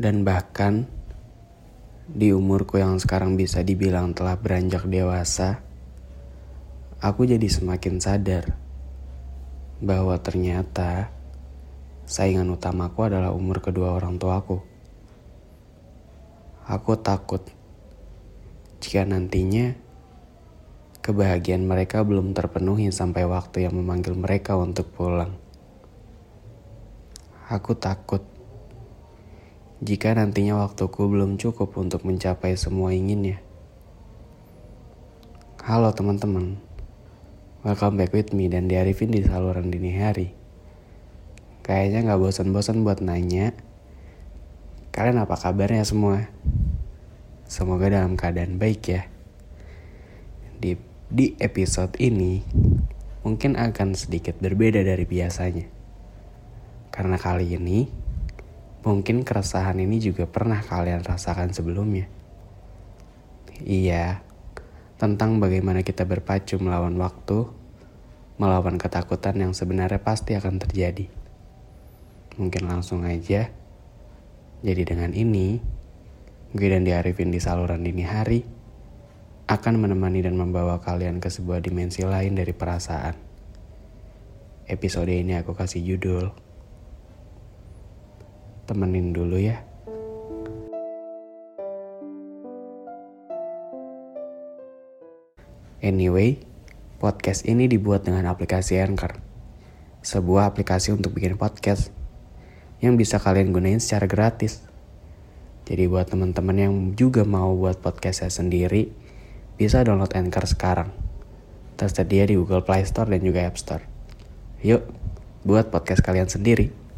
Dan bahkan, di umurku yang sekarang bisa dibilang telah beranjak dewasa, aku jadi semakin sadar bahwa ternyata saingan utamaku adalah umur kedua orang tuaku. Aku takut jika nantinya kebahagiaan mereka belum terpenuhi sampai waktu yang memanggil mereka untuk pulang. Aku takut jika nantinya waktuku belum cukup untuk mencapai semua inginnya. Halo teman-teman, welcome back with me dan diarifin di saluran dini hari. Kayaknya gak bosan-bosan buat nanya, kalian apa kabarnya semua? Semoga dalam keadaan baik ya. Di, di episode ini, mungkin akan sedikit berbeda dari biasanya. Karena kali ini, Mungkin keresahan ini juga pernah kalian rasakan sebelumnya. Iya, tentang bagaimana kita berpacu melawan waktu, melawan ketakutan yang sebenarnya pasti akan terjadi. Mungkin langsung aja. Jadi dengan ini, gue dan diarifin di saluran dini hari akan menemani dan membawa kalian ke sebuah dimensi lain dari perasaan. Episode ini aku kasih judul temenin dulu ya. Anyway, podcast ini dibuat dengan aplikasi Anchor. Sebuah aplikasi untuk bikin podcast yang bisa kalian gunain secara gratis. Jadi buat teman-teman yang juga mau buat podcastnya sendiri, bisa download Anchor sekarang. Tersedia di Google Play Store dan juga App Store. Yuk, buat podcast kalian sendiri.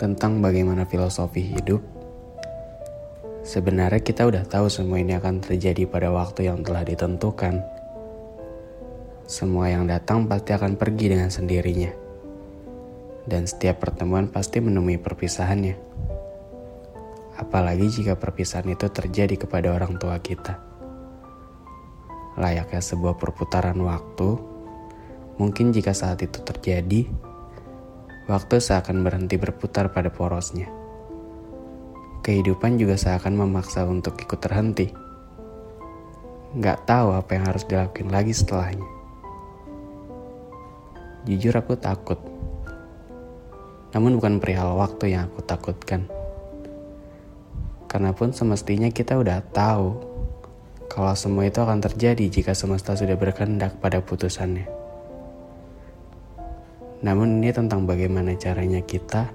Tentang bagaimana filosofi hidup, sebenarnya kita udah tahu semua ini akan terjadi pada waktu yang telah ditentukan. Semua yang datang pasti akan pergi dengan sendirinya. Dan setiap pertemuan pasti menemui perpisahannya. Apalagi jika perpisahan itu terjadi kepada orang tua kita. Layaknya sebuah perputaran waktu, mungkin jika saat itu terjadi, waktu seakan berhenti berputar pada porosnya. Kehidupan juga seakan memaksa untuk ikut terhenti. Gak tahu apa yang harus dilakukan lagi setelahnya. Jujur aku takut. Namun bukan perihal waktu yang aku takutkan. Karena pun semestinya kita udah tahu kalau semua itu akan terjadi jika semesta sudah berkehendak pada putusannya. Namun ini tentang bagaimana caranya kita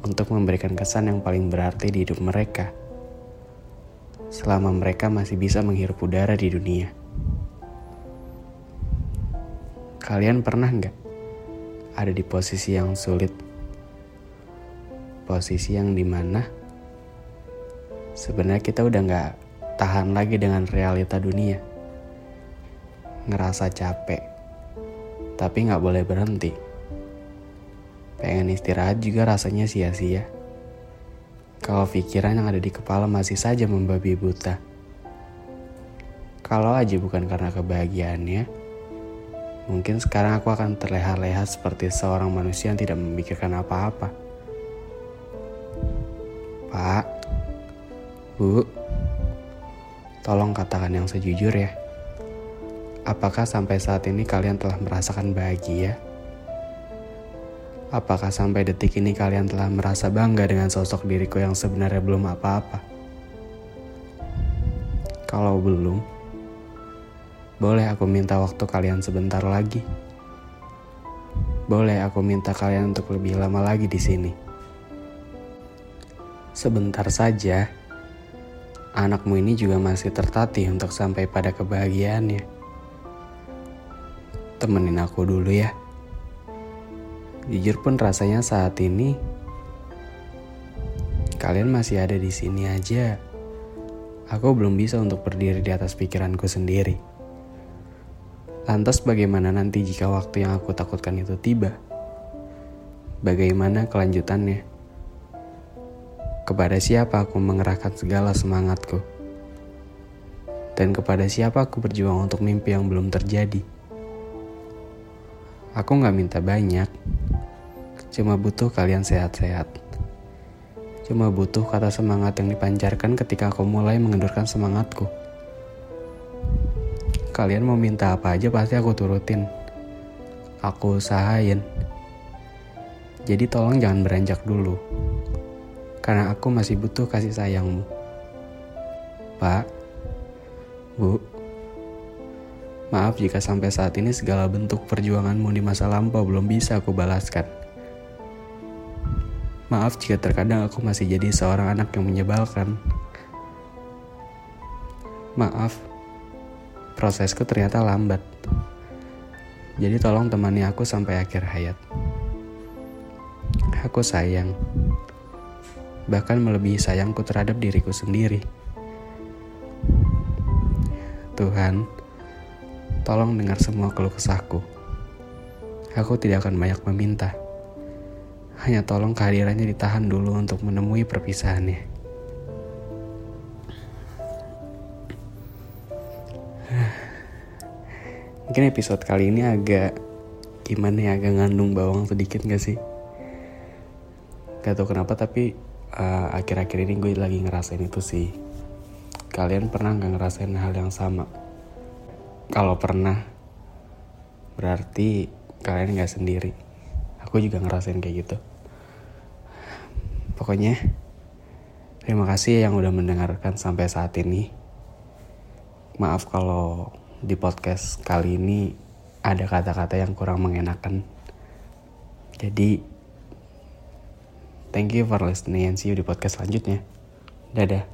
untuk memberikan kesan yang paling berarti di hidup mereka. Selama mereka masih bisa menghirup udara di dunia. Kalian pernah nggak ada di posisi yang sulit? Posisi yang di mana sebenarnya kita udah nggak tahan lagi dengan realita dunia. Ngerasa capek tapi nggak boleh berhenti. Pengen istirahat juga rasanya sia-sia. Kalau pikiran yang ada di kepala masih saja membabi buta. Kalau aja bukan karena kebahagiaannya, mungkin sekarang aku akan terleha-leha seperti seorang manusia yang tidak memikirkan apa-apa. Pak, Bu, tolong katakan yang sejujur ya. Apakah sampai saat ini kalian telah merasakan bahagia? Apakah sampai detik ini kalian telah merasa bangga dengan sosok diriku yang sebenarnya belum apa-apa? Kalau belum, boleh aku minta waktu kalian sebentar lagi. Boleh aku minta kalian untuk lebih lama lagi di sini. Sebentar saja, anakmu ini juga masih tertatih untuk sampai pada kebahagiaannya. Temenin aku dulu ya. Jujur pun rasanya saat ini kalian masih ada di sini aja. Aku belum bisa untuk berdiri di atas pikiranku sendiri. Lantas bagaimana nanti jika waktu yang aku takutkan itu tiba? Bagaimana kelanjutannya? Kepada siapa aku mengerahkan segala semangatku? Dan kepada siapa aku berjuang untuk mimpi yang belum terjadi? Aku gak minta banyak, cuma butuh kalian sehat-sehat. Cuma butuh kata semangat yang dipancarkan ketika aku mulai mengendurkan semangatku. Kalian mau minta apa aja pasti aku turutin. Aku usahain. Jadi tolong jangan beranjak dulu. Karena aku masih butuh kasih sayangmu. Pak, Bu, maaf jika sampai saat ini segala bentuk perjuanganmu di masa lampau belum bisa aku balaskan. Maaf jika terkadang aku masih jadi seorang anak yang menyebalkan. Maaf prosesku ternyata lambat. Jadi tolong temani aku sampai akhir hayat. Aku sayang, bahkan melebihi sayangku terhadap diriku sendiri. Tuhan, tolong dengar semua keluh kesahku. Aku tidak akan banyak meminta. Hanya tolong kehadirannya ditahan dulu untuk menemui perpisahannya. Mungkin episode kali ini agak gimana ya agak ngandung bawang sedikit gak sih? Gak tau kenapa tapi uh, akhir-akhir uh, ini gue lagi ngerasain itu sih. Kalian pernah gak ngerasain hal yang sama? Kalau pernah, berarti kalian gak sendiri. Aku juga ngerasain kayak gitu. Pokoknya, terima kasih yang udah mendengarkan sampai saat ini. Maaf kalau di podcast kali ini ada kata-kata yang kurang mengenakan. Jadi, thank you for listening and see you di podcast selanjutnya. Dadah.